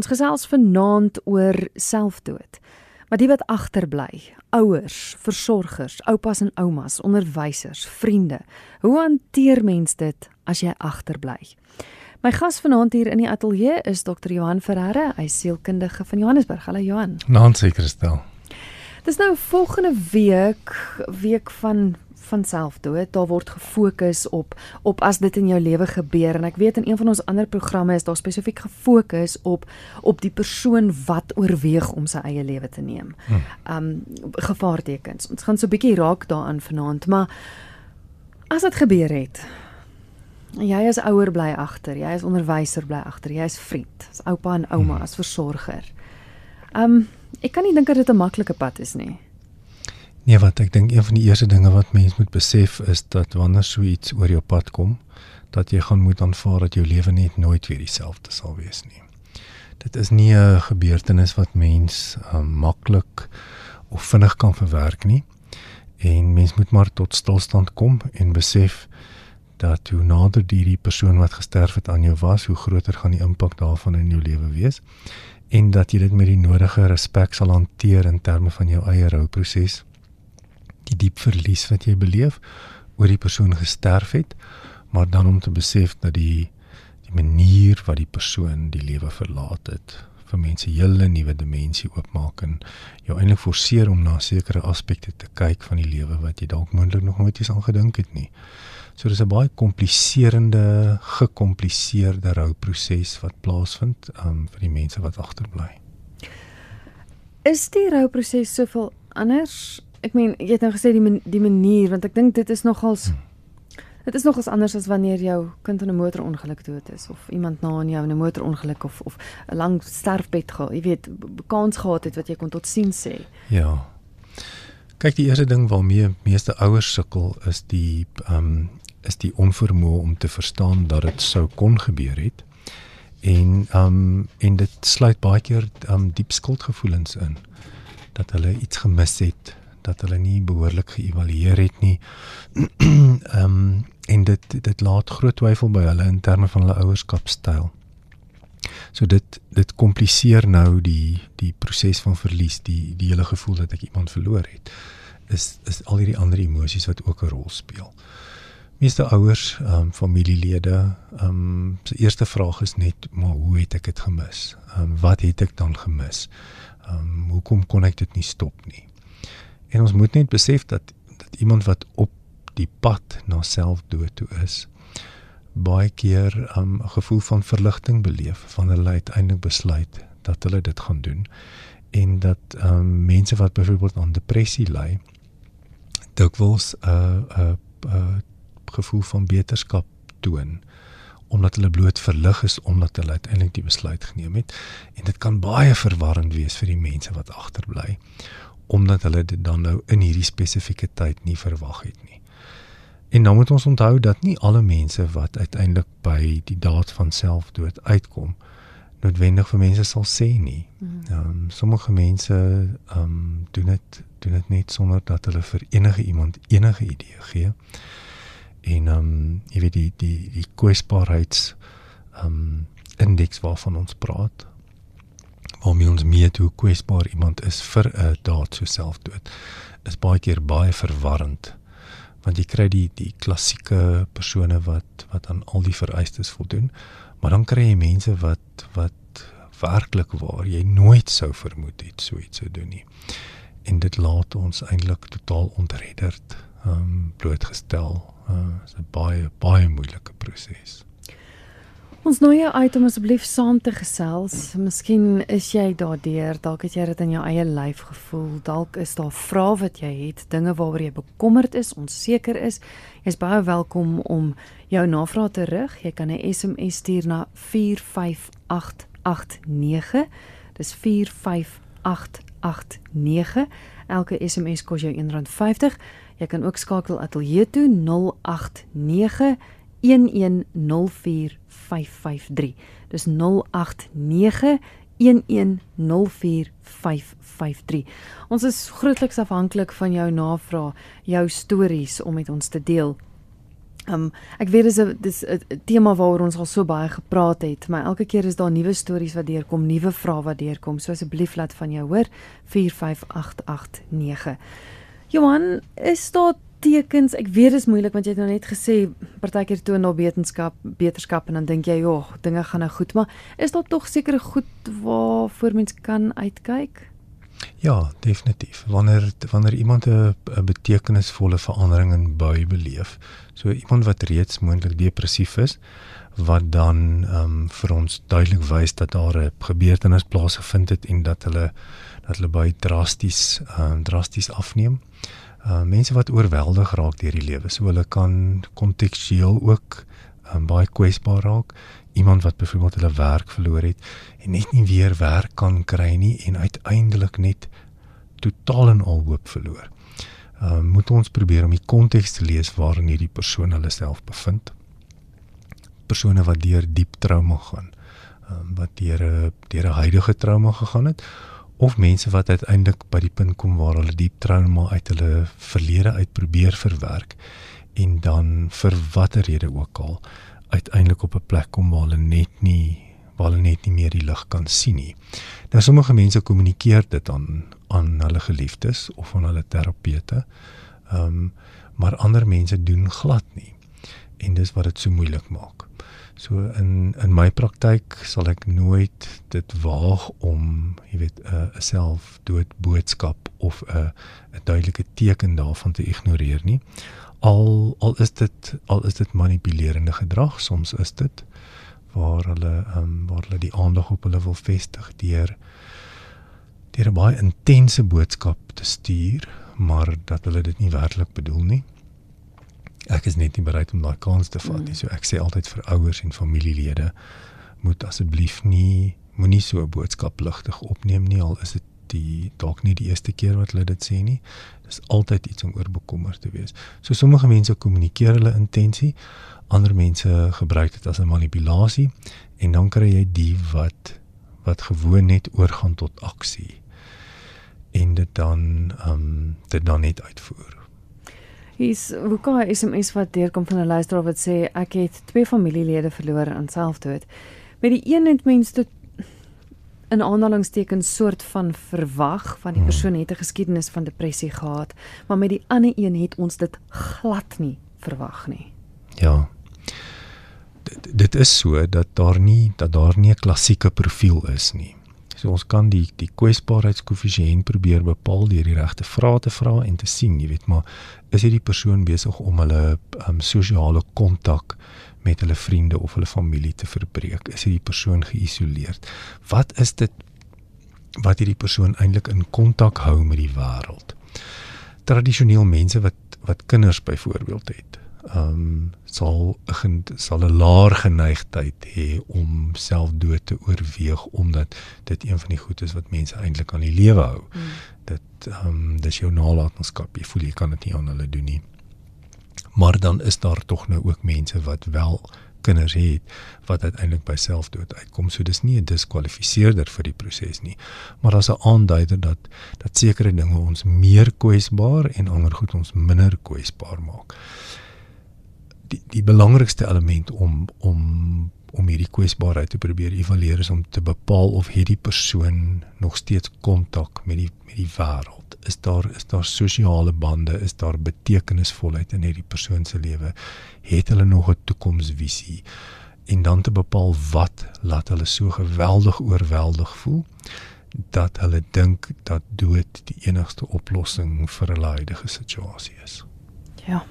Ons gesels vanaand oor selfdood. Maar die wat agterbly, ouers, versorgers, oupas en oumas, onderwysers, vriende. Hoe hanteer mens dit as jy agterbly? My gas vanaand hier in die ateljee is Dr. Johan Ferreira, hy sielkundige van Johannesburg. Hallo Johan. Naansie Christel. Dis nou volgende week, week van van selfdood. Daar word gefokus op op as dit in jou lewe gebeur en ek weet in een van ons ander programme is daar spesifiek gefokus op op die persoon wat oorweeg om sy eie lewe te neem. Hmm. Um gevaartekens. Ons gaan so 'n bietjie raak daaraan vanaand, maar as dit gebeur het. Jy as ouer bly agter, jy as onderwyser bly agter, jy as vriend, as oupa en ouma, hmm. as versorger. Um ek kan nie dink dat dit 'n maklike pad is nie. Nee, wat ek dink een van die eerste dinge wat mens moet besef is dat wanneer so iets oor jou pad kom, dat jy gaan moet aanvaar dat jou lewe net nooit weer dieselfde sal wees nie. Dit is nie 'n gebeurtenis wat mens um, maklik of vinnig kan verwerk nie. En mens moet maar tot stilstand kom en besef dat hoe nader die, die persoon wat gesterf het aan jou was, hoe groter gaan die impak daarvan in jou lewe wees en dat jy dit met die nodige respek sal hanteer in terme van jou eie rouproses die diep verlies wat jy beleef oor die persoon gesterf het, maar dan om te besef dat die die manier wat die persoon die lewe verlaat het vir mense hele nuwe dimensie oopmaak en jou eintlik forceer om na sekere aspekte te kyk van die lewe wat jy dalk moontlik nog nooit eens aan gedink het nie. So dis 'n baie kompliserende, gekompliseerde rouproses wat plaasvind um, vir die mense wat agterbly. Is die rouproses soveel anders ek meen jy het nou gesê die man, die manier want ek dink dit is nogals hmm. dit is nogals anders as wanneer jou kind in 'n motorongeluk dood is of iemand na aan jou in 'n motorongeluk of of 'n lang sterfbed gehad, jy weet, kans gehad het wat jy kon tot sien sê. Ja. Kyk, die eerste ding waarmee meeste ouers sukkel is die ehm um, is die onvermoë om te verstaan dat dit sou kon gebeur het. En ehm um, en dit sluit baie keer ehm um, diep skuldgevoelens in dat hulle iets gemis het dat hulle nie behoorlik geëvalueer het nie. Ehm um, en dit dit laat groot twyfel by hulle in terme van hulle ouerskapstyl. So dit dit kompliseer nou die die proses van verlies, die die hele gevoel dat ek iemand verloor het. Is is al hierdie ander emosies wat ook 'n rol speel. Meeste ouers, ehm um, familielede, ehm um, se eerste vraag is net, maar hoe het ek dit gemis? Ehm um, wat het ek dan gemis? Ehm um, hoekom kon ek dit nie stop nie? En ons moet net besef dat dat iemand wat op die pad na selfdood toe is, baie keer 'n um, gevoel van verligting beleef van hulle uiteindelik besluit dat hulle dit gaan doen. En dat um, mense wat byvoorbeeld aan depressie ly dikwels 'n uh, 'n uh, uh, gevoel van beterskap toon omdat hulle bloot verlig is omdat hulle uiteindelik die besluit geneem het. En dit kan baie verwarrend wees vir die mense wat agterbly omdat hulle dit dan nou in hierdie spesifieke tyd nie verwag het nie. En dan moet ons onthou dat nie alle mense wat uiteindelik by die daad van selfdood uitkom noodwendig vir mense sal sê nie. Mhm. Ehm um, sommige mense ehm um, doen dit doen dit net sonder dat hulle vir enige iemand enige idee gee. En ehm um, jy weet die die die kwesbaarheids ehm um, indeks waarvan ons praat waarmee ons meet hoe kwesbaar iemand is vir 'n daad so selfdood is baie keer baie verwarrend. Want jy kry die die klassieke persone wat wat aan al die vereistes voldoen maar dan kry jy mense wat wat werklik waar jy nooit sou vermoed het so iets sou doen nie. En dit laat ons eintlik totaal ontredderd ehm um, blootgestel. Uh, is 'n baie baie moeilike proses Ons nooi jou uit om asseblief saam te gesels. Miskien is jy daardeur, dalk het jy dit in jou eie lyf gevoel, dalk is daar vrae wat jy het, dinge waaroor jy bekommerd is, onseker is. Jy's baie welkom om jou navrae te rig. Jy kan 'n SMS stuur na 45889. Dis 45889. Elke SMS kos jou R1.50. Jy kan ook skakel ateljee toe 089 1104553. Dis 089 1104553. Ons is grootliks afhanklik van jou navraag, jou stories om met ons te deel. Um ek weet dis 'n dis 'n tema waaroor ons al so baie gepraat het, maar elke keer is daar nuwe stories wat deurkom, nuwe vrae wat deurkom. So asseblief laat van jou hoor 45889. Johan, is daar tekens? Ek weet dit is moeilik want jy het nou net gesê partykeer toon daar wetenskap, beterskap en dan dink jy, "Jog, dinge gaan nou goed," maar is daar tog sekere goed waarvoor mens kan uitkyk? Ja, definitief. Wanneer wanneer iemand 'n betekenisvolle verandering in bui beleef, so iemand wat reeds moontlik depressief is, wat dan ehm um, vir ons duidelik wys dat daar 'n gebeurtenis plaasgevind het en dat hulle dat hulle baie drasties ehm um, drasties afneem. Uh mense wat oorweldig raak deur die lewe, so hulle kan kontekstueel ook um, baie kwesbaar raak. Iemand wat byvoorbeeld hulle werk verloor het en net nie weer werk kan kry nie en uiteindelik net totaal en al hoop verloor. Ehm uh, moet ons probeer om die konteks te lees waarin hierdie persoon hulle self bevind. Persone wat deur diep trauma gaan, ehm um, wat deur 'n deur 'n huidige trauma gegaan het of mense wat uiteindelik by die punt kom waar hulle diep trauma uit hulle verlede uit probeer verwerk en dan vir watter rede ook al uiteindelik op 'n plek kom waar hulle net nie waar hulle net nie meer die lig kan sien nie. Nou sommige mense kommunikeer dit aan aan hulle geliefdes of aan hulle terapeute. Ehm um, maar ander mense doen glad nie. En dis wat dit so moeilik maak. So in in my praktyk sal ek nooit dit waag om, jy weet, 'n uh, selfdood boodskap of 'n uh, 'n duidelike teken daarvan te ignoreer nie. Al al is dit al is dit manipulerende gedrag, soms is dit waar hulle um, waar hulle die aandag op hulle wil vestig deur deur 'n baie intense boodskap te stuur, maar dat hulle dit nie werklik bedoel nie ek is net nie bereid om daai kans te vat nie. Mm. So ek sê altyd vir ouers en familielede moet asseblief nie moenie so 'n boodskap ligtig opneem nie al is dit die dalk nie die eerste keer wat hulle dit sê nie. Dis altyd iets om oor bekommerd te wees. So sommige mense kommunikeer hulle intensie, ander mense gebruik dit as 'n manipulasie en dan kry jy die wat wat gewoon net oorgaan tot aksie en dit dan ehm um, dit dan net uitvoer. Hier's ook 'n SMS wat deurkom van 'n luisteraar wat sê ek het twee familielede verloor aan selfdood. Met die een het mense tot 'n aanhalingstekens soort van verwag van die hmm. persoon het 'n geskiedenis van depressie gehad, maar met die ander een het ons dit glad nie verwag nie. Ja. D dit is so dat daar nie dat daar nie 'n klassieke profiel is nie. So ons kan die die kwesbaarheidskoëffisiënt probeer bepaal deur die regte vrae te vra en te sien, jy weet, maar is hierdie persoon besig om hulle um, sosiale kontak met hulle vriende of hulle familie te verbreek? Is hierdie persoon geïsoleerd? Wat is dit wat hierdie persoon eintlik in kontak hou met die wêreld? Tradisioneel mense wat wat kinders byvoorbeeld het, ehm um, sal sal 'n laer geneigtheid hê om selfdood te oorweeg omdat dit een van die goed is wat mense eintlik aan die lewe hou. Mm. Dit ehm um, dis jou nalatenskap. Jy voel jy kan dit nie aan hulle doen nie. Maar dan is daar tog nou ook mense wat wel kinders het wat uiteindelik by selfdood uitkom. So dis nie 'n diskwalifiseerder vir die proses nie, maar as 'n aanduider dat dat sekere dinge ons meer kwesbaar en ander goed ons minder kwesbaar maak die die belangrikste element om om om hierdie kwesbaarheid te probeer evalueer is om te bepaal of hierdie persoon nog steeds kontak met die met die wêreld. Is daar is daar sosiale bande, is daar betekenisvolheid in hierdie persoon se lewe? Het hulle nog 'n toekomsvisie? En dan te bepaal wat laat hulle so geweldig oorweldig voel dat hulle dink dat dood die enigste oplossing vir hulle huidige situasie is. Ja.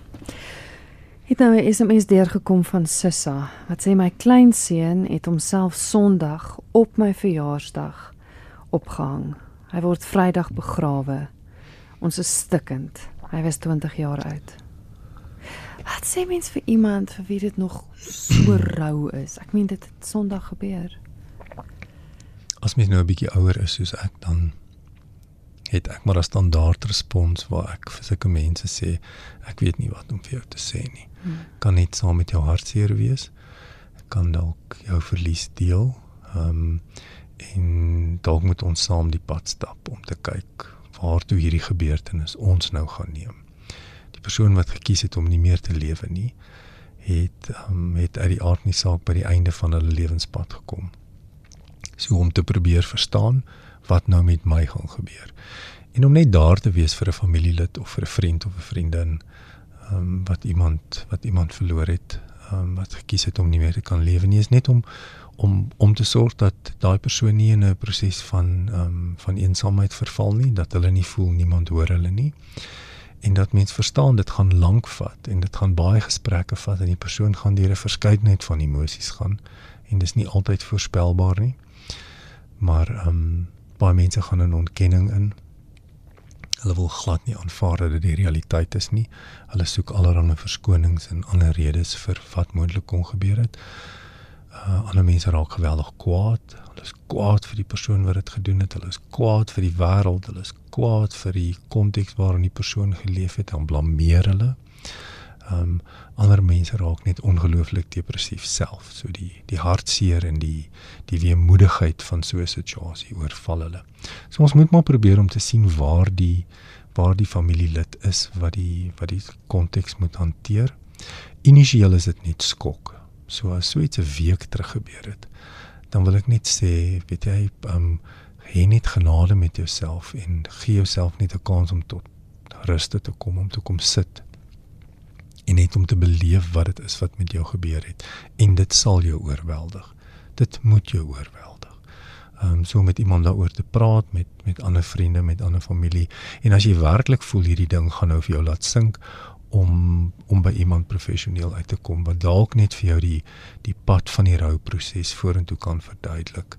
Het nou 'n SMS deurgekom van Sissa wat sê my kleinseun het homself Sondag op my verjaarsdag opgehang. Hy word Vrydag begrawe. Ons is stikkend. Hy was 20 jaar oud. Wat sê mens vir iemand vir wie dit nog so rou is? Ek meen dit het Sondag gebeur. As mens nou 'n bietjie ouer is soos ek dan het ek maar 'n standaard respons waar ek vir sulke mense sê ek weet nie wat om vir jou te sê nie. Hmm. Kan net saam met jou hartseer wees. Kan dalk jou verlies deel. Ehm um, en dalk moet ons saam die pad stap om te kyk waartoe hierdie gebeurtenis ons nou gaan neem. Die persoon wat gekies het om nie meer te lewe nie het um, het uit die aard nie saak by die einde van hulle lewenspad gekom. So om te probeer verstaan wat nou met my gaan gebeur. En om net daar te wees vir 'n familielid of vir 'n vriend of 'n vriendin um, wat iemand wat iemand verloor het, um, wat gekies het om nie meer te kan lewe nie, is net om om om te sorg dat daai persoon nie in 'n proses van um, van eensaamheid verval nie, dat hulle nie voel niemand hoor hulle nie. En dat mens verstaan dit gaan lank vat en dit gaan baie gesprekke vat en die persoon gaan deur 'n verskeidenheid van emosies gaan en dis nie altyd voorspelbaar nie. Maar ehm um, baie mense gaan in ontkenning in. Hulle wil glad nie aanvaar dat dit die realiteit is nie. Hulle soek allerlei verskonings en ander redes vir wat moontlik kon gebeur het uh, ander mense raak geweldig kwaad. Hulle is kwaad vir die persoon wat dit gedoen het. Hulle is kwaad vir die wêreld. Hulle is kwaad vir die konteks waarin die persoon geleef het en blameer hulle. Ehm um, ander mense raak net ongelooflik depressief self. So die die hartseer en die die weemoedigheid van so 'n situasie oorval hulle. So ons moet maar probeer om te sien waar die waar die familielid is wat die wat die konteks moet hanteer. Initieel is dit net skok. So as so iets 'n week terug gebeur het, dan wil ek net sê, weet jy, um hê net genade met jouself en gee jouself net 'n kans om tot rus te kom, om te kom sit en net om te beleef wat dit is wat met jou gebeur het en dit sal jou oorweldig. Dit moet jou oorweldig. Um so met iemand daaroor te praat met met ander vriende, met ander familie en as jy werklik voel hierdie ding gaan nou vir jou laat sink om om by iemand professioneel uit te kom wat dalk net vir jou die die pad van die rouproses vorentoe kan verduidelik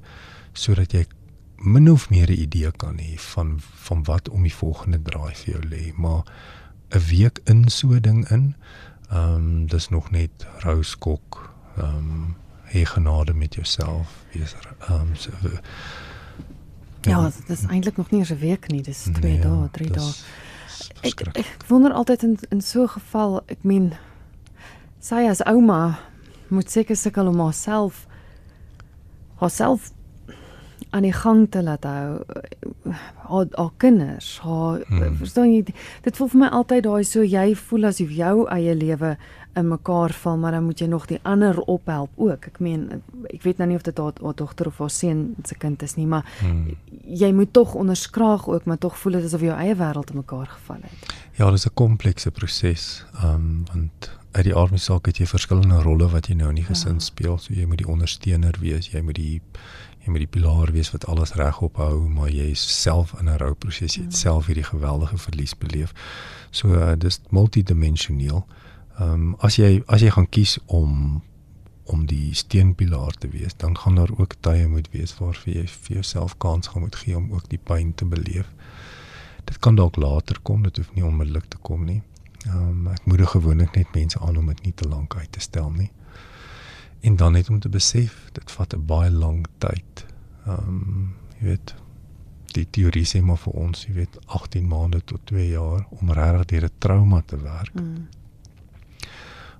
sodat jy min of meer 'n idee kan hê van van wat om die volgende draai vir jou lê maar 'n week in so 'n ding in. Ehm um, dis nog net rou skok ehm um, hê genade met jouself wees ehm um, so Ja, ja. dit is eintlik nog nie 'n week nie, dis 2 nee, dae, 3 dae ek, ek wonder altyd in in so 'n geval, ek meen sy as ouma moet seker sukkel om haarself haarself aan die gang te laat hou haar haar kinders haar hmm. verstaan jy dit voel vir my altyd daai so jy voel as jy jou eie lewe in mekaar val maar dan moet jy nog die ander ophelp ook ek meen ek weet nou nie of dit haar, haar dogter of haar seun se kind is nie maar hmm. jy moet tog onderskraag ook maar tog voel dit asof jou eie wêreld in mekaar geval het ja dis 'n komplekse proses um, want uit die aard van die saak het jy verskillende rolle wat jy nou in die gesin ja. speel so jy moet die ondersteuner wees jy moet die jy moet die pilaar wees wat alles regop hou, maar jy is self in 'n rouproses, jy het mm. self hierdie geweldige verlies beleef. So uh, dis multidimensioneel. Ehm um, as jy as jy gaan kies om om die steunpilaar te wees, dan gaan daar ook tye moet wees waar vir jy vir jouself kans gaan moet gee om ook die pyn te beleef. Dit kan dalk later kom, dit hoef nie onmiddellik te kom nie. Ehm um, ek moedig gewoonlik net mense aan om dit nie te lank uit te stel nie en dan net om te besef dit vat 'n baie lang tyd. Ehm um, jy weet die teorie sê maar vir ons, jy weet 18 maande tot 2 jaar om regtig deur 'n trauma te werk. Mm.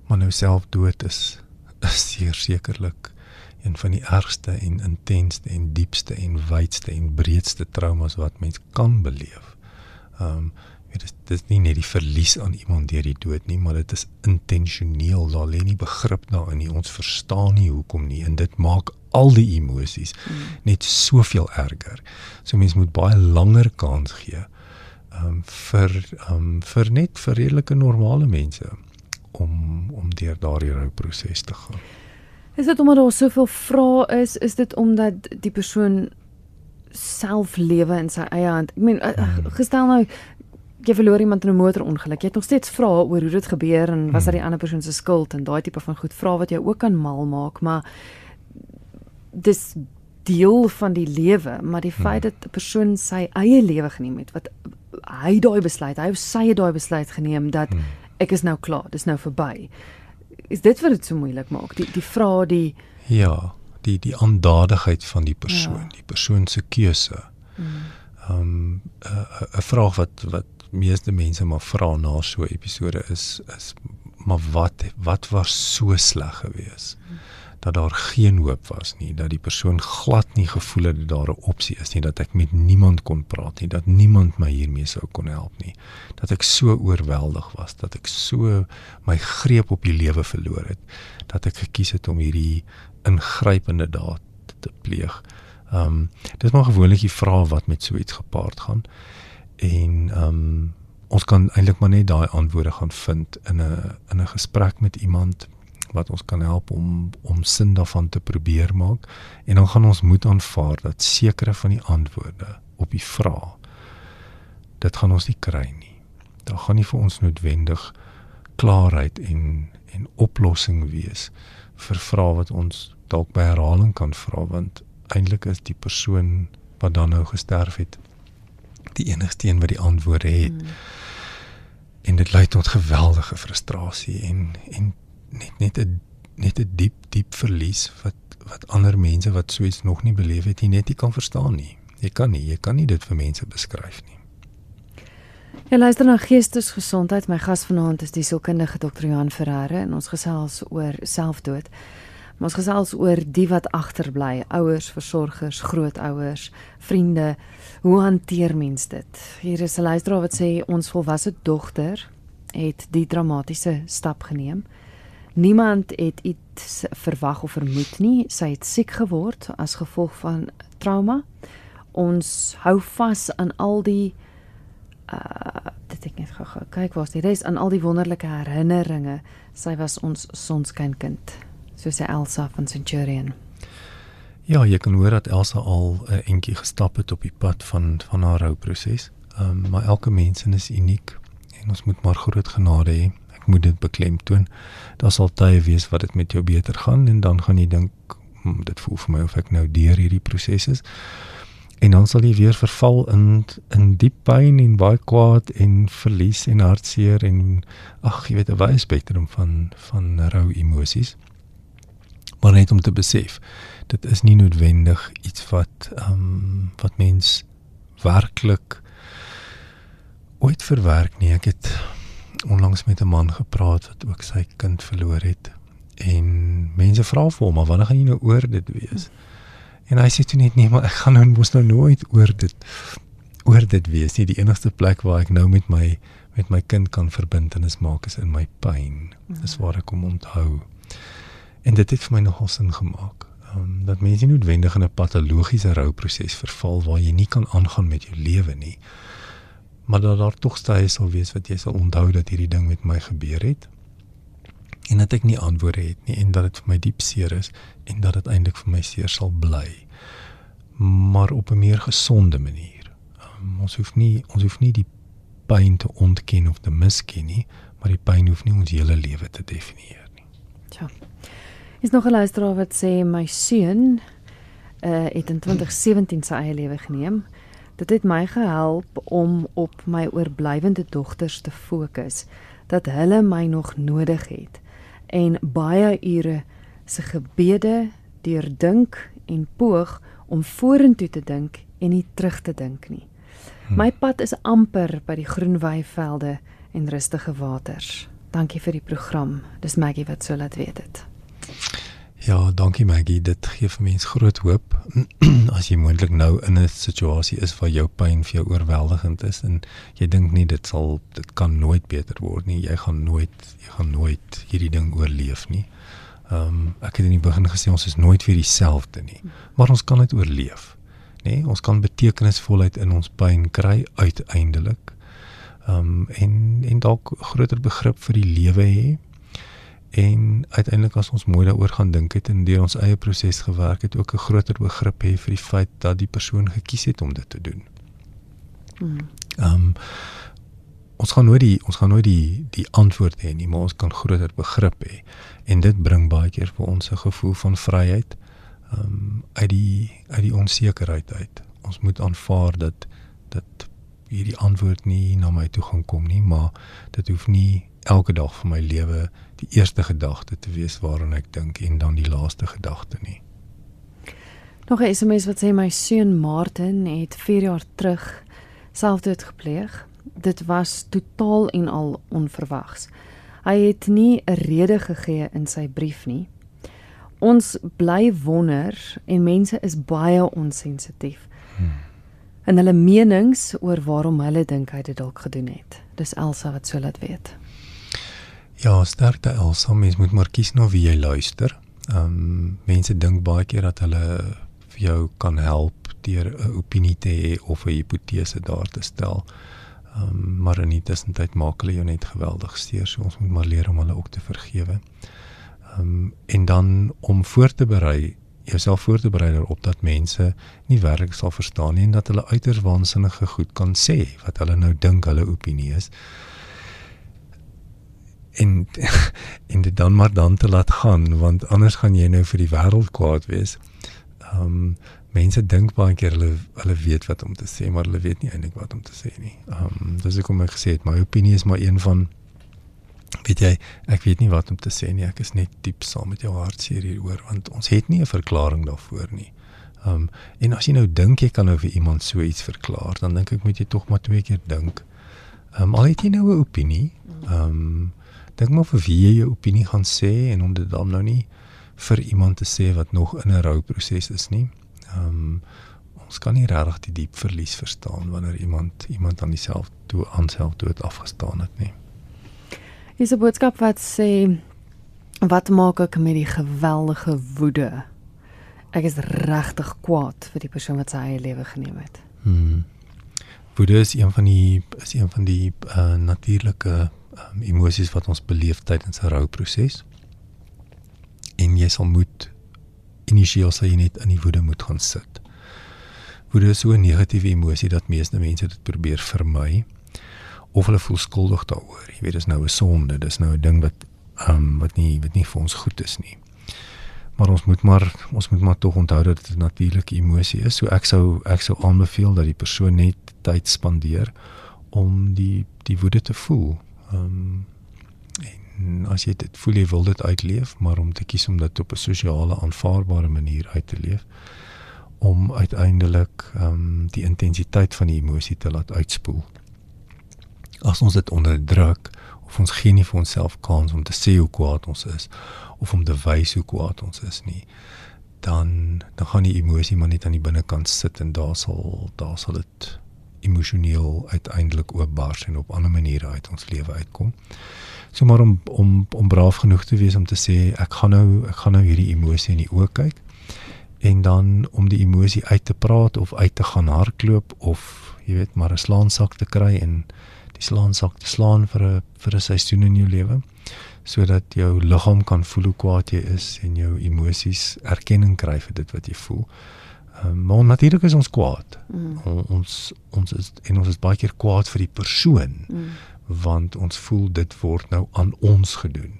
Maar nou self dood is is seker sekerlik een van die ergste en intensste en diepste en wydste en breedste traumas wat mens kan beleef. Ehm um, dit is dit is nie net die verlies aan iemand deur die dood nie, maar dit is intentioneel. Daar lê nie begrip daarin nie. Ons verstaan nie hoekom nie en dit maak al die emosies mm. net soveel erger. So mense moet baie langer kans gee um vir um vir net vir redelike normale mense om om deur daardie rouproses te gaan. Is dit omdat daar soveel vrae is, is dit omdat die persoon self lewe in sy eie hand. Ek meen mm. gestel nou jy verloor iemand in 'n motorongeluk. Jy het nog steeds vrae oor hoe dit gebeur en was dit die hmm. ander persoon se skuld en daai tipe van goed vra wat jou ook kan mal maak, maar dis deel van die lewe, maar die feit hmm. dat 'n persoon sy eie lewe geneem het, wat hy daai besluit, hy het sy daai besluit geneem dat hmm. ek is nou klaar, dis nou verby. Is dit wat dit so moeilik maak? Die die vrae die Ja, die die aandadigheid van die persoon, ja. die persoon se keuse. Ehm um, 'n vraag wat wat meeste mense maar vra na so 'n episode is is maar wat wat was so sleg geweest dat daar geen hoop was nie, dat die persoon glad nie gevoel het dat daar 'n opsie is nie, dat ek met niemand kon praat nie, dat niemand my hiermee sou kon help nie, dat ek so oorweldig was, dat ek so my greep op die lewe verloor het, dat ek gekies het om hierdie ingrypende daad te pleeg. Ehm um, dis maar gewoonlik die vraag wat met so iets gepaard gaan. En ehm um, ons kan eintlik maar net daai antwoorde gaan vind in 'n in 'n gesprek met iemand wat ons kan help om om sin daarvan te probeer maak en dan gaan ons moet aanvaar dat sekere van die antwoorde op die vrae dit gaan ons nie kry nie. Daar gaan nie vir ons noodwendig klaarheid en en oplossing wees vir vrae wat ons dalk by herhaling kan vra want eintlik is die persoon wat dan nou gesterf het die enigste een wat die antwoorde het. Hmm. En dit lei tot geweldige frustrasie en en net net 'n net 'n diep diep verlies wat wat ander mense wat so iets nog nie beleef het, nie net nie kan verstaan nie. Jy kan nie, jy kan nie dit vir mense beskryf nie. Ja, luister na Geestesgesondheid. My gas vanaand is die sielkundige Dr. Johan Ferreira en ons gesels oor selfdood. Ons gesels oor die wat agterbly, ouers, versorgers, grootouers, vriende. Hoe hanteer mens dit? Hier is 'n luisteraar wat sê ons volwasse dogter het die dramatiese stap geneem. Niemand het iets verwag of vermoed nie. Sy het siek geword as gevolg van trauma. Ons hou vas aan al die uh dit ek net gou kyk was die res aan al die wonderlike herinneringe. Sy was ons sonskynkind, soos Elsa van Centurion. Ja, jy kan hoor dat Elsa al 'n uh, entjie gestap het op die pad van van haar rouproses. Ehm um, maar elke mens is uniek en ons moet maar groot genade hê ek moet dit beklemtoon. Daar sal tye wees wat dit met jou beter gaan en dan gaan jy dink hm, dit voel vir my of ek nou deur hierdie proses is. En dan sal jy weer verval in in diep pyn en baie kwaad en verlies en hartseer en ag jy weet 'n baie spektrum van van rou emosies. Maar net om te besef, dit is nie noodwendig iets wat ehm um, wat mens werklik ooit verwerk nie. Ek het onlangs met 'n man gepraat wat ook sy kind verloor het. En mense vra vir hom, "Maar wanneer gaan jy nou oor dit wees?" En hy sê toe net, "Nee, maar ek gaan nou mos nou nooit oor dit oor dit wees nie. Die enigste plek waar ek nou met my met my kind kan verbind en is maak is in my pyn. Dis waar ek hom onthou." En dit het vir my nogal sin gemaak. Um, dat mense nie noodwendig in 'n patologiese rouproses verval waar jy nie kan aangaan met jou lewe nie. Maar dat daar tog stye sal wees wat jy sal onthou dat hierdie ding met my gebeur het en dat ek nie antwoorde het nie en dat dit vir my diep seer is en dat dit eintlik vir my seer sal bly. Maar op 'n meer gesonde manier. Um, ons hoef nie ons hoef nie die pyn te ontken of te misken nie maar die pyn hoef nie ons hele lewe te definieer nie. Ja is nog 'n luisteraar wat sê my seun uh, het in 2017 sy eie lewe geneem Dit het my gehelp om op my oorblywende dogters te fokus dat hulle my nog nodig het en baie ure se gebede deurdink en poog om vorentoe te dink en nie terug te dink nie. Hm. My pad is amper by die groen weivelde en rustige waters. Dankie vir die program. Dis Maggie wat sou laat weet dit. Ja, dankie Maggie. Dit gee vir mense groot hoop as jy moontlik nou in 'n situasie is waar jou pyn vir jou oorweldigend is en jy dink nie dit sal dit kan nooit beter word nie. Jy gaan nooit jy gaan nooit hierdie ding oorleef nie. Ehm um, ek het in die begin gesê ons is nooit weer dieselfde nie, maar ons kan dit oorleef. Nê? Nee, ons kan betekenisvolheid in ons pyn kry uiteindelik. Ehm um, en en dalk groter begrip vir die lewe hê en uiteindelik as ons mooi daaroor gaan dink het en deur ons eie proses gewerk het ook 'n groter begrip hê vir die feit dat die persoon gekies het om dit te doen. Hmm. Ehm um, ons gaan nooit die ons gaan nooit die die antwoord hê nie, maar ons kan groter begrip hê en dit bring baie keer vir ons 'n gevoel van vryheid ehm um, uit die uit die onsekerheid uit. Ons moet aanvaar dat dat hierdie antwoord nie na my toe gaan kom nie, maar dit hoef nie elke dag van my lewe die eerste gedagte te wees waaraan ek dink en dan die laaste gedagte nie. Nog 'n SMS wat sê my seun Martin het 4 jaar terug selfdood gepleeg. Dit was totaal en al onverwags. Hy het nie 'n rede gegee in sy brief nie. ons bly wonder en mense is baie onsensitief. Hmm. En hulle menings oor waarom hulle dink hy dit dalk gedoen het. Dis Elsa wat so laat weet. Ja, sterkte Elsa, mens moet maar kies na wie jy luister. Ehm um, mense dink baie keer dat hulle vir jou kan help deur 'n opinie te hê of 'n hipotese daar te stel. Ehm um, maar in die tussentyd maak hulle jou net geweldig seer, so ons moet maar leer om hulle ook te vergewe. Ehm um, en dan om voor te berei jouself voor te berei daarop dat mense nie werklik sal verstaan nie en dat hulle uiters waansinnige goed kan sê wat hulle nou dink hulle opinie is en en dit dan maar dan te laat gaan want anders gaan jy nou vir die wêreld kwaad wees. Ehm um, mense dink baie keer hulle hulle weet wat om te sê maar hulle weet nie eintlik wat om te sê nie. Ehm um, dis ek kom ek gesê het my opinie is maar een van weet jy ek weet nie wat om te sê nie ek is net diep saam met jou hartseer hieroor want ons het nie 'n verklaring daarvoor nie. Ehm um, en as jy nou dink jy kan nou vir iemand so iets verklaar dan dink ek moet jy tog maar twee keer dink. Ehm um, al het jy nou 'n opinie ehm um, dink maar vir wie jy jou opinie gaan sê en om dit dan nou nie vir iemand te sê wat nog in 'n rouproses is nie. Ehm um, ons kan nie regtig die diep verlies verstaan wanneer iemand iemand aan dieselfde toe aan self dood afgestaan het nie. Dis 'n boodskap wat sê wat maak ek met die geweldige woede? Ek is regtig kwaad vir die persoon wat sy eie lewe geneem het. Hmm. Woede is een van die is een van die uh, natuurlike um, emosies wat ons beleef tydens 'n rouproses. En jy sal moet initieel sal jy net in die woede moet gaan sit. Woede is so 'n negatiewe emosie dat meeste mense dit probeer vermy of hulle voel skuldig daaroor. Jy weet dis nou 'n sonde, dis nou 'n ding wat ehm um, wat nie wat nie vir ons goed is nie. Maar ons moet maar ons moet maar tog onthou dat dit 'n natuurlike emosie is. So ek sou ek sou aanbeveel dat die persoon net tyd spandeer om die die woede te voel Ehm um, en as jy dit voel jy wil dit uitleef, maar om te kies om dit op 'n sosiale aanvaarbare manier uit te leef om uiteindelik ehm um, die intensiteit van die emosie te laat uitspoel. As ons dit onderdruk of ons gee nie vir onsself kans om te sê hoe kwaad ons is of om te wys hoe kwaad ons is nie, dan dan gaan die emosie maar net aan die binnekant sit en daar sal daar sal dit emosioneel uiteindelik oopbars en op ander maniere uit ons lewe uitkom. So maar om om om braaf genoeg te wees om te sê ek gaan nou ek gaan nou hierdie emosie in die oë kyk en dan om die emosie uit te praat of uit te gaan hardloop of jy weet maar 'n slaansak te kry en die slaansak te slaan vir 'n vir 'n seisoen in jou lewe sodat jou liggaam kan voel hoe kwaad jy is en jou emosies erkenning kry vir dit wat jy voel. Um, maar natuurlik is ons kwaad. Mm. Ons ons is en ons is baie keer kwaad vir die persoon mm. want ons voel dit word nou aan ons gedoen.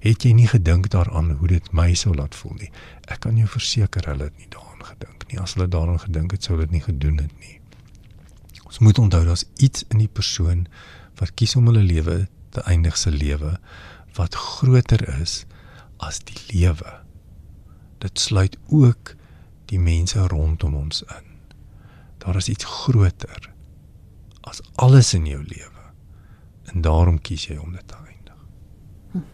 Het jy nie gedink daaraan hoe dit my sou laat voel nie? Ek kan jou verseker hulle het nie daaraan gedink nie. As hulle daaraan gedink het, sou hulle dit nie gedoen het nie. Ons moet onthou daar's iets in die persoon wat kies om hulle lewe te eindig se lewe wat groter is as die lewe. Dit sluit ook die mense rondom ons in. Daar is iets groter as alles in jou lewe. En daarom kies jy om dit te eindig. Hm.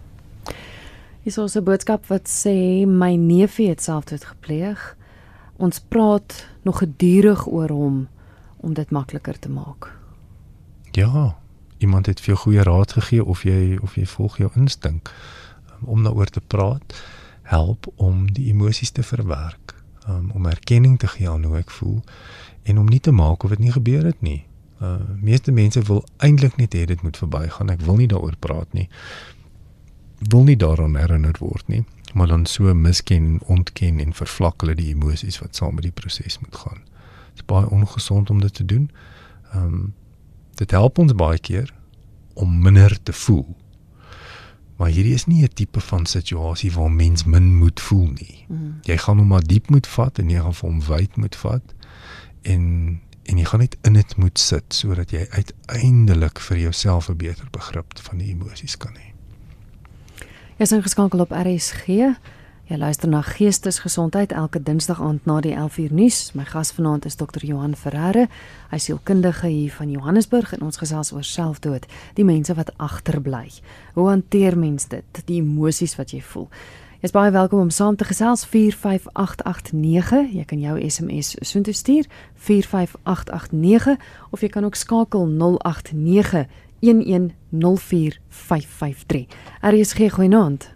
Is ons 'n boodskap wat sê my neefie het selfdood gepleeg. Ons praat nog gedurig oor hom om dit makliker te maak. Ja, iemand het vir jou goeie raad gegee of jy of jy volg jou instink om daaroor te praat help om die emosies te verwerk um, om erkenning te gee aan hoe ek voel en om nie te maak of dit nie gebeur het nie. Uh meeste mense wil eintlik net hê dit moet verbygaan. Ek wil nie daaroor praat nie. Wil nie daaraan herinner word nie. Maar dan so misken, ontken en vervlak hulle die emosies wat saam met die proses moet gaan. Dit is baie ongesond om dit te doen. Um dit help ons baie keer om minder te voel. Maar hierdie is nie 'n tipe van situasie waar mens min moet voel nie. Mm. Jy gaan hom maar diep moet vat en jy gaan hom wyd moet vat en en jy gaan net in dit moet sit sodat jy uiteindelik vir jouself 'n beter begrip van die emosies kan hê. Jy's ingeskakel op RSG. Jy luister na Geestesgesondheid elke Dinsdag aand na die 11uur nuus. My gas vanaand is Dr. Johan Ferreira. Hy is sielkundige hier van Johannesburg en ons gesels oor selfdood, die mense wat agterbly. Hoe hanteer mens dit, die emosies wat jy voel? Jy's baie welkom om saam te gesels 45889. Jy kan jou SMS soontoe stuur 45889 of jy kan ook skakel 089 1104553. RSG goeienaand.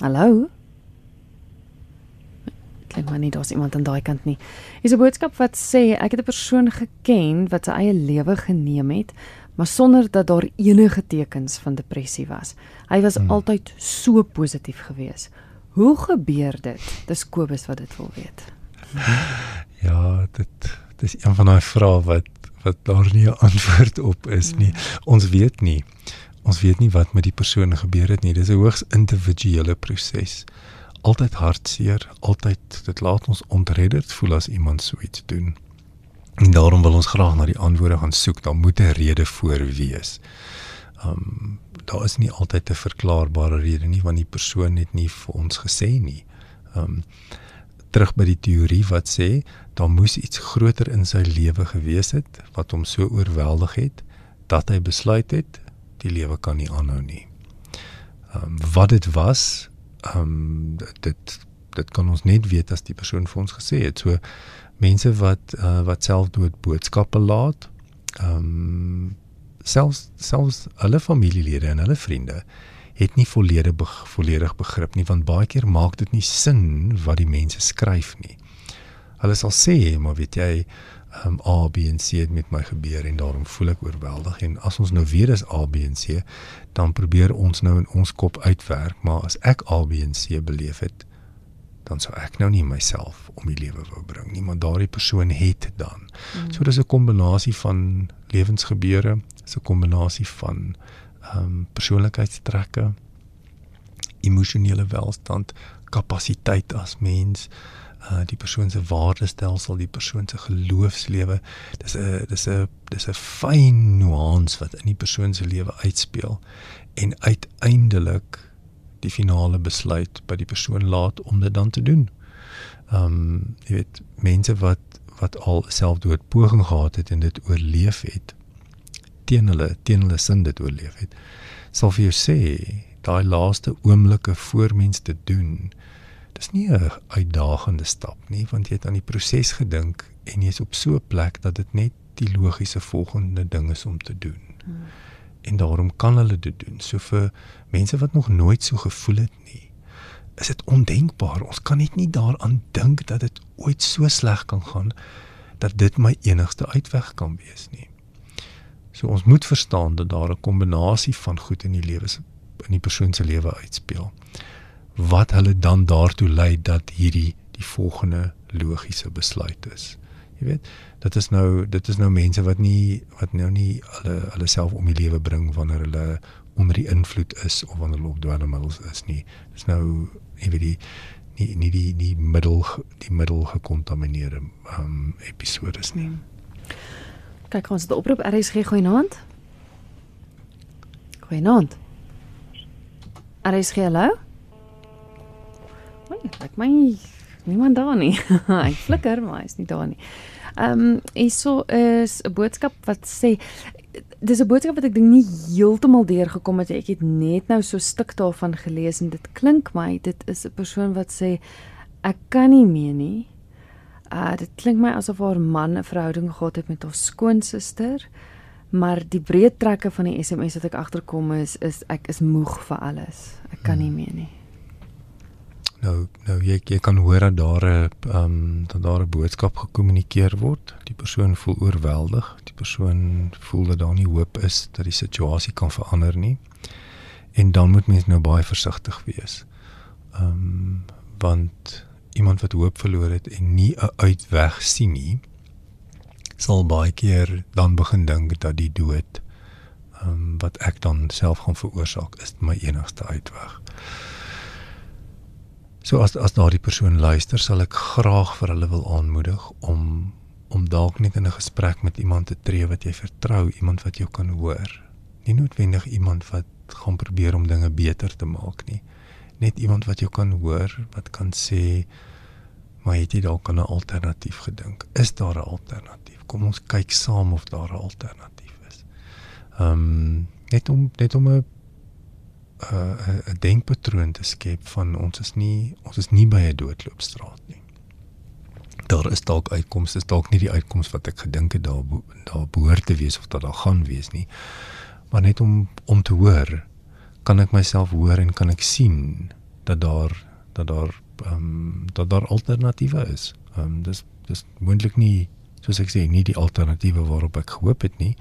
Hallo. Klink maar nie daar's iemand aan daai kant nie. Hier's 'n boodskap wat sê ek het 'n persoon geken wat sy eie lewe geneem het, maar sonder dat daar enige tekens van depressie was. Hy was hmm. altyd so positief geweest. Hoe gebeur dit? Dis Kobus wat dit wil weet. Ja, dit dis een van daai vrae wat wat daar nie 'n antwoord op is nie. Hmm. Ons weet nie. Ons weet nie wat met die persoon gebeur het nie. Dis 'n hoogs individuele proses. Altyd hartseer, altyd dit laat ons ontredderd voel as iemand so iets doen. En daarom wil ons graag na die antwoorde gaan soek. Daar moet 'n rede voor wees. Um daar is nie altyd 'n verklaarbare rede nie want die persoon het nie vir ons gesê nie. Um terug by die teorie wat sê daar moes iets groter in sy lewe gewees het wat hom so oorweldig het dat hy besluit het die lewe kan nie aanhou nie. Um wat dit was, um dit dit kan ons net weet as die persoon vir ons gesê het. So mense wat uh, wat selfdood boodskappe laat. Ehm um, selfs selfs hulle familielede en hulle vriende het nie volledig be volledig begrip nie want baie keer maak dit nie sin wat die mense skryf nie. Hulle sal sê, maar weet jy, ehm um, A, B en C het met my gebeur en daarom voel ek oorweldig en as ons nou weer is A, B en C, dan probeer ons nou in ons kop uitwerk, maar as ek A, B en C beleef het, dan sou ek nou nie myself om die lewe wou bring nie, maar daardie persoon het dan. Mm. So dis 'n kombinasie van lewensgebeure, dis 'n kombinasie van ehm um, persoonlikheidstrekke, emosionele welstand, kapasiteit as mens, uh die persoon se waardestelsel, die persoon se geloofslewe. Dis 'n dis 'n dis 'n fyn nuance wat in die persoon se lewe uitspeel en uiteindelik die finale besluit by die persoon laat om dit dan te doen. Um, jy weet mense wat wat al selfdood poging gehad het en dit oorleef het teen hulle teen hulle sin dit oorleef het sal vir jou sê daai laaste oomblikke voor mens te doen dis nie 'n uitdagende stap nie want jy het aan die proses gedink en jy's op so 'n plek dat dit net die logiese volgende ding is om te doen. Hmm en daarom kan hulle dit doen. So vir mense wat nog nooit so gevoel het nie, is dit ondenkbaar. Ons kan net nie daaraan dink dat dit ooit so sleg kan gaan dat dit my enigste uitweg kan wees nie. So ons moet verstaan dat daar 'n kombinasie van goed in die lewe in die persoon se lewe uitspeel wat hulle dan daartoe lei dat hierdie die volgende logiese besluit is. Jy weet, dit is nou dit is nou mense wat nie wat nou nie hulle hulle self om die lewe bring wanneer hulle onder die invloed is of wanneer hulle op dwelmmiddels is nie. Dis nou jy weet die nie nie die die middel die middel gekontamineerde um episodes nie. Kyk ons het oproep RSG goeienaand. Goeienaand. RSG hallo. Ek my niemand daar nie. Hy flikker, maar hy's nie daar nie. Ehm um, hierso is 'n boodskap wat sê dis 'n boodskap wat ek dink nie heeltemal deurgekom het ek het net nou so 'n stuk daarvan gelees en dit klink my dit is 'n persoon wat sê ek kan nie meer nie. Uh dit klink my asof haar man 'n verhouding gehad het met haar skoonsister. Maar die breë trekke van die SMS wat ek agterkom is is ek is moeg vir alles. Ek kan nie hmm. meer nie. Nou nou jy jy kan hoor dat daar 'n ehm um, dat daar 'n boodskap gekommunikeer word. Die persoon voel oorweldig. Die persoon voel dat daar nie hoop is dat die situasie kan verander nie. En dan moet mens nou baie versigtig wees. Ehm um, want iemand wat hoop verloor het en nie 'n uitweg sien nie, sal baie keer dan begin dink dat die dood ehm um, wat ek dan self gaan veroorsaak is my enigste uitweg. So as as daardie persoon luister, sal ek graag vir hulle wil aanmoedig om om dalk net in 'n gesprek met iemand te tree wat jy vertrou, iemand wat jou kan hoor. Nie noodwendig iemand wat gaan probeer om dinge beter te maak nie. Net iemand wat jou kan hoor, wat kan sê, "Maar het jy dalk aan 'n alternatief gedink? Is daar 'n alternatief? Kom ons kyk saam of daar 'n alternatief is." Ehm um, net om net om 'n 'n uh, 'n denkpatroon te skep van ons is nie ons is nie by 'n doodloopstraat nie. Daar is dalk uitkomste, is dalk nie die uitkoms wat ek gedink het daar daar behoort te wees of dat daar gaan wees nie. Maar net om om te hoor, kan ek myself hoor en kan ek sien dat daar dat daar ehm um, dat daar alternatiewe is. Ehm um, dis dis moontlik nie soos ek sê nie die alternatiewe waarop ek gehoop het nie,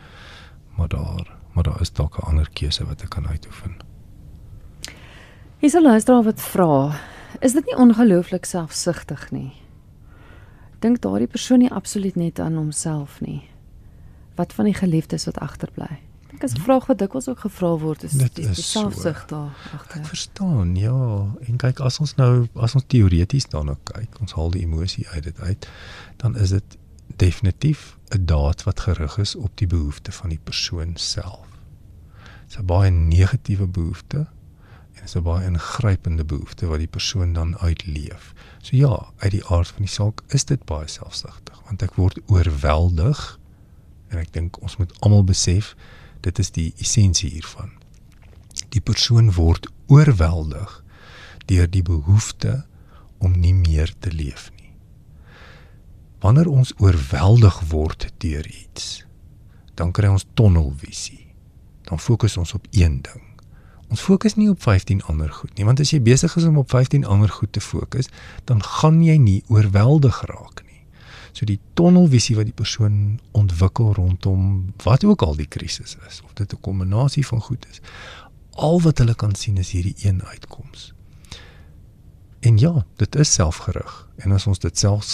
maar daar maar daar is dalk 'n ander keuse wat ek kan uitoefen. Hier sal luisteraar wat vra, is dit nie ongelooflik selfsugtig nie? Dink daardie persoon nie absoluut net aan homself nie. Wat van die geliefdes wat agterbly? Dink as 'n vraag wat dikwels ook gevra word is dit die, die selfsug so. daar agter. Ek verstaan, ja. En kyk as ons nou as ons teoreties daarna kyk, ons haal die emosie uit dit uit, dan is dit definitief 'n daad wat gerig is op die behoefte van die persoon self. Dit's 'n baie negatiewe behoefte dit's 'n baie ingrypende behoefte wat die persoon dan uitleef. So ja, uit die aard van die saak is dit baie selfsugtig want ek word oorweldig en ek dink ons moet almal besef dit is die essensie hiervan. Die persoon word oorweldig deur die behoefte om nie meer te leef nie wanneer ons oorweldig word deur iets, dan kry ons tunnelvisie. Dan fokus ons op een ding. Ons fokus nie op 15 ander goed nie, want as jy besig is om op 15 ander goed te fokus, dan gaan jy nie oorweldig raak nie. So die tunnelvisie wat die persoon ontwikkel rondom wat ook al die krisis is, of dit 'n kombinasie van goed is, al wat hulle kan sien is hierdie een uitkoms. En ja, dit is selfgerig. En as ons dit self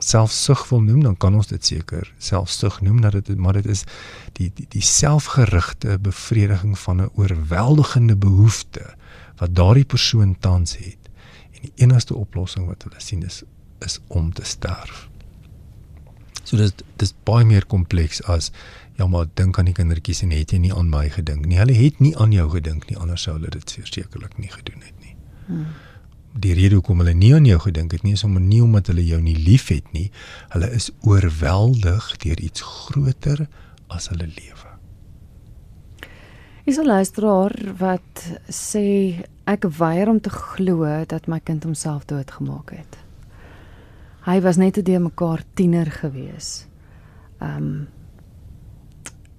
selfsug wil noem, dan kan ons dit seker selfsug noem dat dit maar dit is die die die selfgerigte bevrediging van 'n oorweldigende behoefte wat daardie persoon tans het. En die enigste oplossing wat hulle sien is is om te sterf. So dit dis baie meer kompleks as ja maar dink aan die kindertjies en het jy nie aan my gedink nie. Hulle het nie aan jou gedink nie, anders sou hulle dit sekerlik nie gedoen het nie. Hmm die rede hoekom hulle nie aan jou gedink het nie is om nie omdat hulle jou nie liefhet nie. Hulle is oorweldig deur iets groter as hulle lewe. Is 'n luisteraar wat sê ek weier om te glo dat my kind homself doodgemaak het. Hy was net 'n de mekaar tiener gewees. Um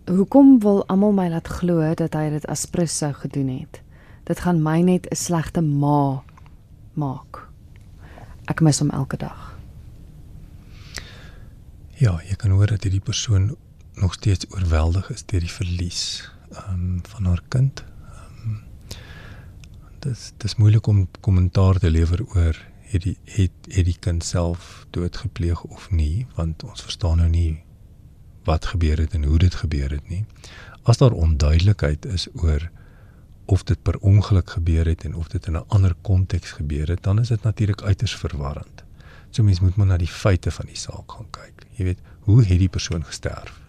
Hoekom wil almal my laat glo dat hy dit aspres sou gedoen het? Dit gaan my net 'n slegte ma maak. Ek mis hom elke dag. Ja, jy kan hoor dat hierdie persoon nog steeds oorweldig is deur die verlies um, van haar kind. Um, dit dis moeilik om kommentaar te lewer oor het die het, het die kind self doodgepleeg of nie, want ons verstaan nou nie wat gebeur het en hoe dit gebeur het nie. As daar onduidelikheid is oor of dit per ongeluk gebeur het en of dit in 'n ander konteks gebeur het, dan is dit natuurlik uiters verwarrend. So mens moet maar na die feite van die saak gaan kyk. Jy weet, hoe het die persoon gesterf?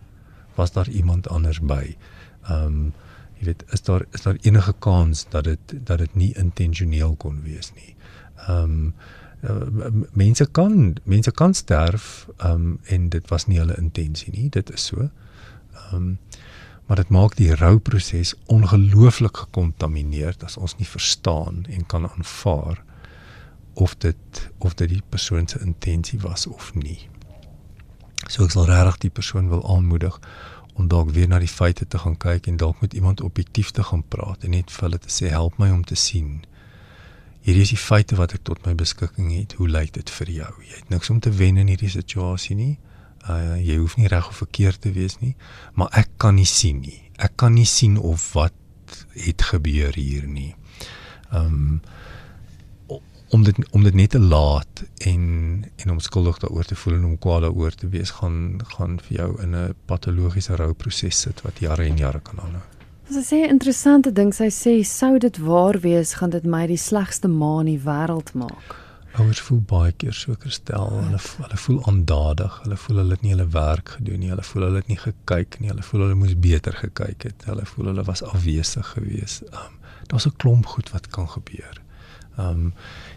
Was daar iemand anders by? Ehm um, jy weet, is daar is daar enige kans dat dit dat dit nie intentioneel kon wees nie? Ehm um, mense kan mense kan sterf ehm um, en dit was nie hulle intensie nie. Dit is so. Ehm um, maar dit maak die rouproses ongelooflik gekontamineerd as ons nie verstaan en kan aanvaar of dit of dit die persoon se intensie was of nie. So ek sal regtig die persoon wil aanmoedig om dalk weer na die feite te gaan kyk en dalk met iemand objektief te gaan praat en net vir hulle te sê help my om te sien. Hierdie is die feite wat ek tot my beskikking het. Hoe lyk dit vir jou? Jy het niks om te wen in hierdie situasie nie. Uh jy hoef nie reg of verkeerd te wees nie, maar ek kan nie sien nie. Ek kan nie sien of wat het gebeur hier nie. Um om dit om dit net te laat en en om skuldig daaroor te voel en om kwaad daaroor te wees gaan gaan vir jou in 'n patologiese rouproses sit wat jare en jare kan aanhou. Sy sê interessante ding, sy sê sou dit waar wees, gaan dit my die slegste ma in die wêreld maak. Ouers voel baie keer so kristel, hulle hulle voel aandadig, hulle voel hulle het nie hulle werk gedoen nie, hulle voel hulle het nie gekyk nie, hulle voel hulle moes beter gekyk het, hulle voel hulle was afwesig geweest. Um, Daar's 'n klomp goed wat kan gebeur. Um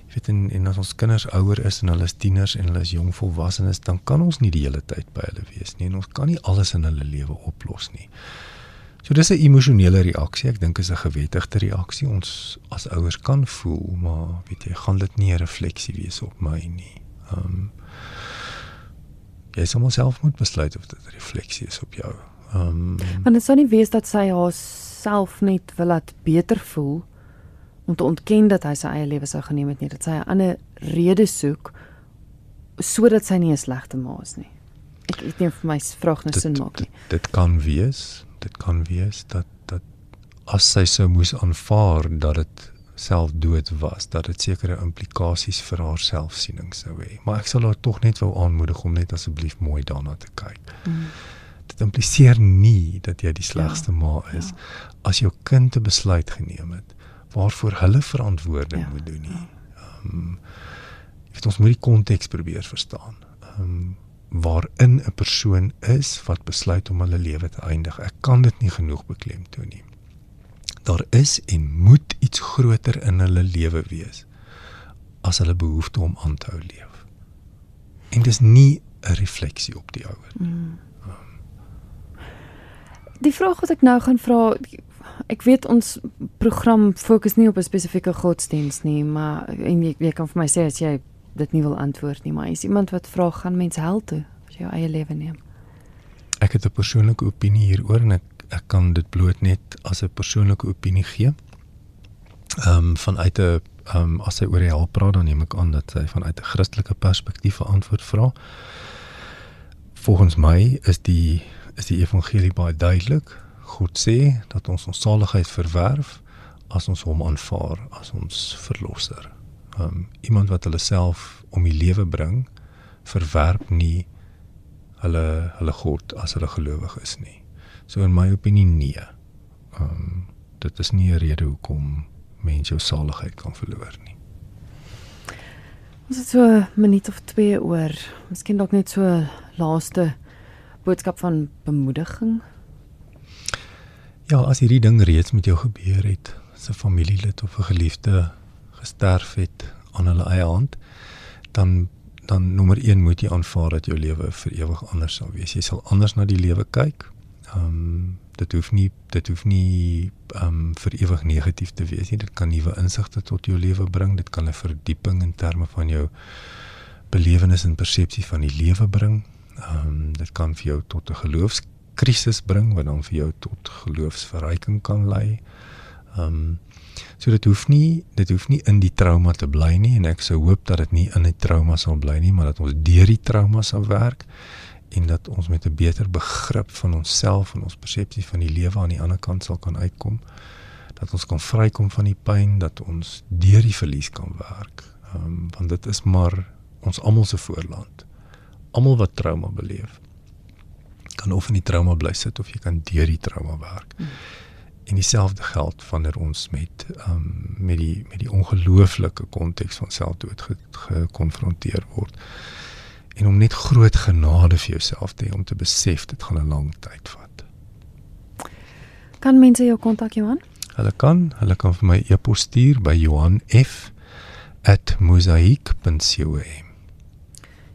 jy weet en, en as ons kinders ouer is en hulle is tieners en hulle is jong volwassenes, dan kan ons nie die hele tyd by hulle wees nie en ons kan nie alles in hulle lewe oplos nie. So dis 'n emosionele reaksie. Ek dink is 'n gewettigde reaksie. Ons as ouers kan voel, maar weet jy, gaan dit nie 'n refleksie wees op my nie. Ehm um, jy sal myself moet besluit of dit 'n refleksie is op jou. Ehm um, Want dit sou nie wees dat sy haarself net wil laat beter voel te ontken dat hy sy eie lewe sou geneem het nie, dat sy 'n ander rede soek sodat sy nie 'n slegte ma is nie. Ek weet nie of my vraag nou sin maak nie. Dit, dit kan wees, dit kan wees dat dat as sy sou moes aanvaar dat dit selfdood was, dat dit sekere implikasies vir haar selfsiening sou hê. Maar ek sal haar tog net wou aanmoedig om net asseblief mooi daarna te kyk. Mm. Dit impliseer nie dat jy die slegste ja, ma is ja. as jou kind 'n besluit geneem het waarvoor hulle verantwoording ja, moet doen nie. Ehm um, ons moet die konteks probeer verstaan. Ehm um, waarin 'n persoon is wat besluit om hulle lewe te eindig. Ek kan dit nie genoeg beklemtoon nie. Daar is en moet iets groter in hulle lewe wees as hulle behoefte om aan te hou leef. En dis nie 'n refleksie op die ouer. Mm. Die vraag wat ek nou gaan vra, ek weet ons program fokus nie op 'n spesifieke godsdiens nie, maar en jy, jy kan vir my sê as jy dit nie wil antwoord nie, maar is iemand wat vra gaan mens hel toe as jy jou eie lewe neem? Ek het 'n persoonlike opinie hieroor en ek ek kan dit bloot net as 'n persoonlike opinie gee. Ehm um, vanuit 'n ehm um, as sy oor die hel praat dan neem ek aan dat sy vanuit 'n Christelike perspektief 'n antwoord vra. Volgens my is die is die evangelie baie duidelik. God sê dat ons ons saligheid verwerf as ons hom aanvaar as ons verlosser um, iemand wat hulle self om die lewe bring verwerp nie hulle hulle God as hulle gelowig is nie. So in my opinie nee. Um, dit is nie 'n rede hoekom mense jou saligheid kan verloor nie. Ons het so 'n minuut of twee oor. Miskien dalk net so laaste boodskap van bemoediging. Ja, as hierdie ding reeds met jou gebeur het, 'n familielid of 'n geliefde gesterf het aan hulle eie hand, dan dan nommer 1 moet jy aanvaar dat jou lewe vir ewig anders sal wees. Jy sal anders na die lewe kyk. Ehm um, dit hoef nie dit hoef nie ehm um, vir ewig negatief te wees nie. Dit kan nuwe insigte tot jou lewe bring. Dit kan 'n verdieping in terme van jou belewenis en persepsie van die lewe bring. Ehm um, dit kan vir jou tot 'n geloofskrisis bring wat dan vir jou tot geloofsverryking kan lei. Ehm um, So dit hoef nie dit hoef nie in die trauma te bly nie en ek sou hoop dat dit nie in 'n trauma sal bly nie, maar dat ons deur die trauma sal werk en dat ons met 'n beter begrip van onsself en ons persepsie van die lewe aan die ander kant sal kan uitkom. Dat ons kan vrykom van die pyn, dat ons deur die verlies kan werk. Ehm um, want dit is maar ons almal se voorland. Almal wat trauma beleef kan of in die trauma bly sit of jy kan deur die trauma werk. Hmm en dieselfde geld wanneer ons met um met die met die ongelooflike konteks van selfdood gekonfronteer word en om net groot genade vir jouself te hê om te besef dit gaan 'n lang tyd vat. Kan mense jou kontak Johan? Hulle kan, hulle kan vir my e-pos stuur by johanf@mosaik.co.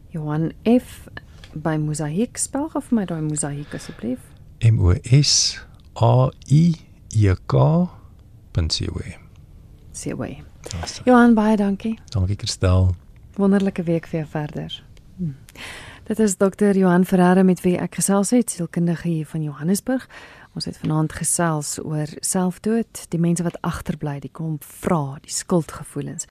Johan F by Mosaik spel of my daai Mosaik asseblief. M O S A I ek.co. CW. Johan baie dankie. Dankie Kristel. Wonderlike week vir jou verder. Hm. Dit is dokter Johan Ferreira met wie ek gesels het, sielkundige hier van Johannesburg. Ons het vanaand gesels oor selfdood, die mense wat agterbly, die kom vra, die skuldgevoelens.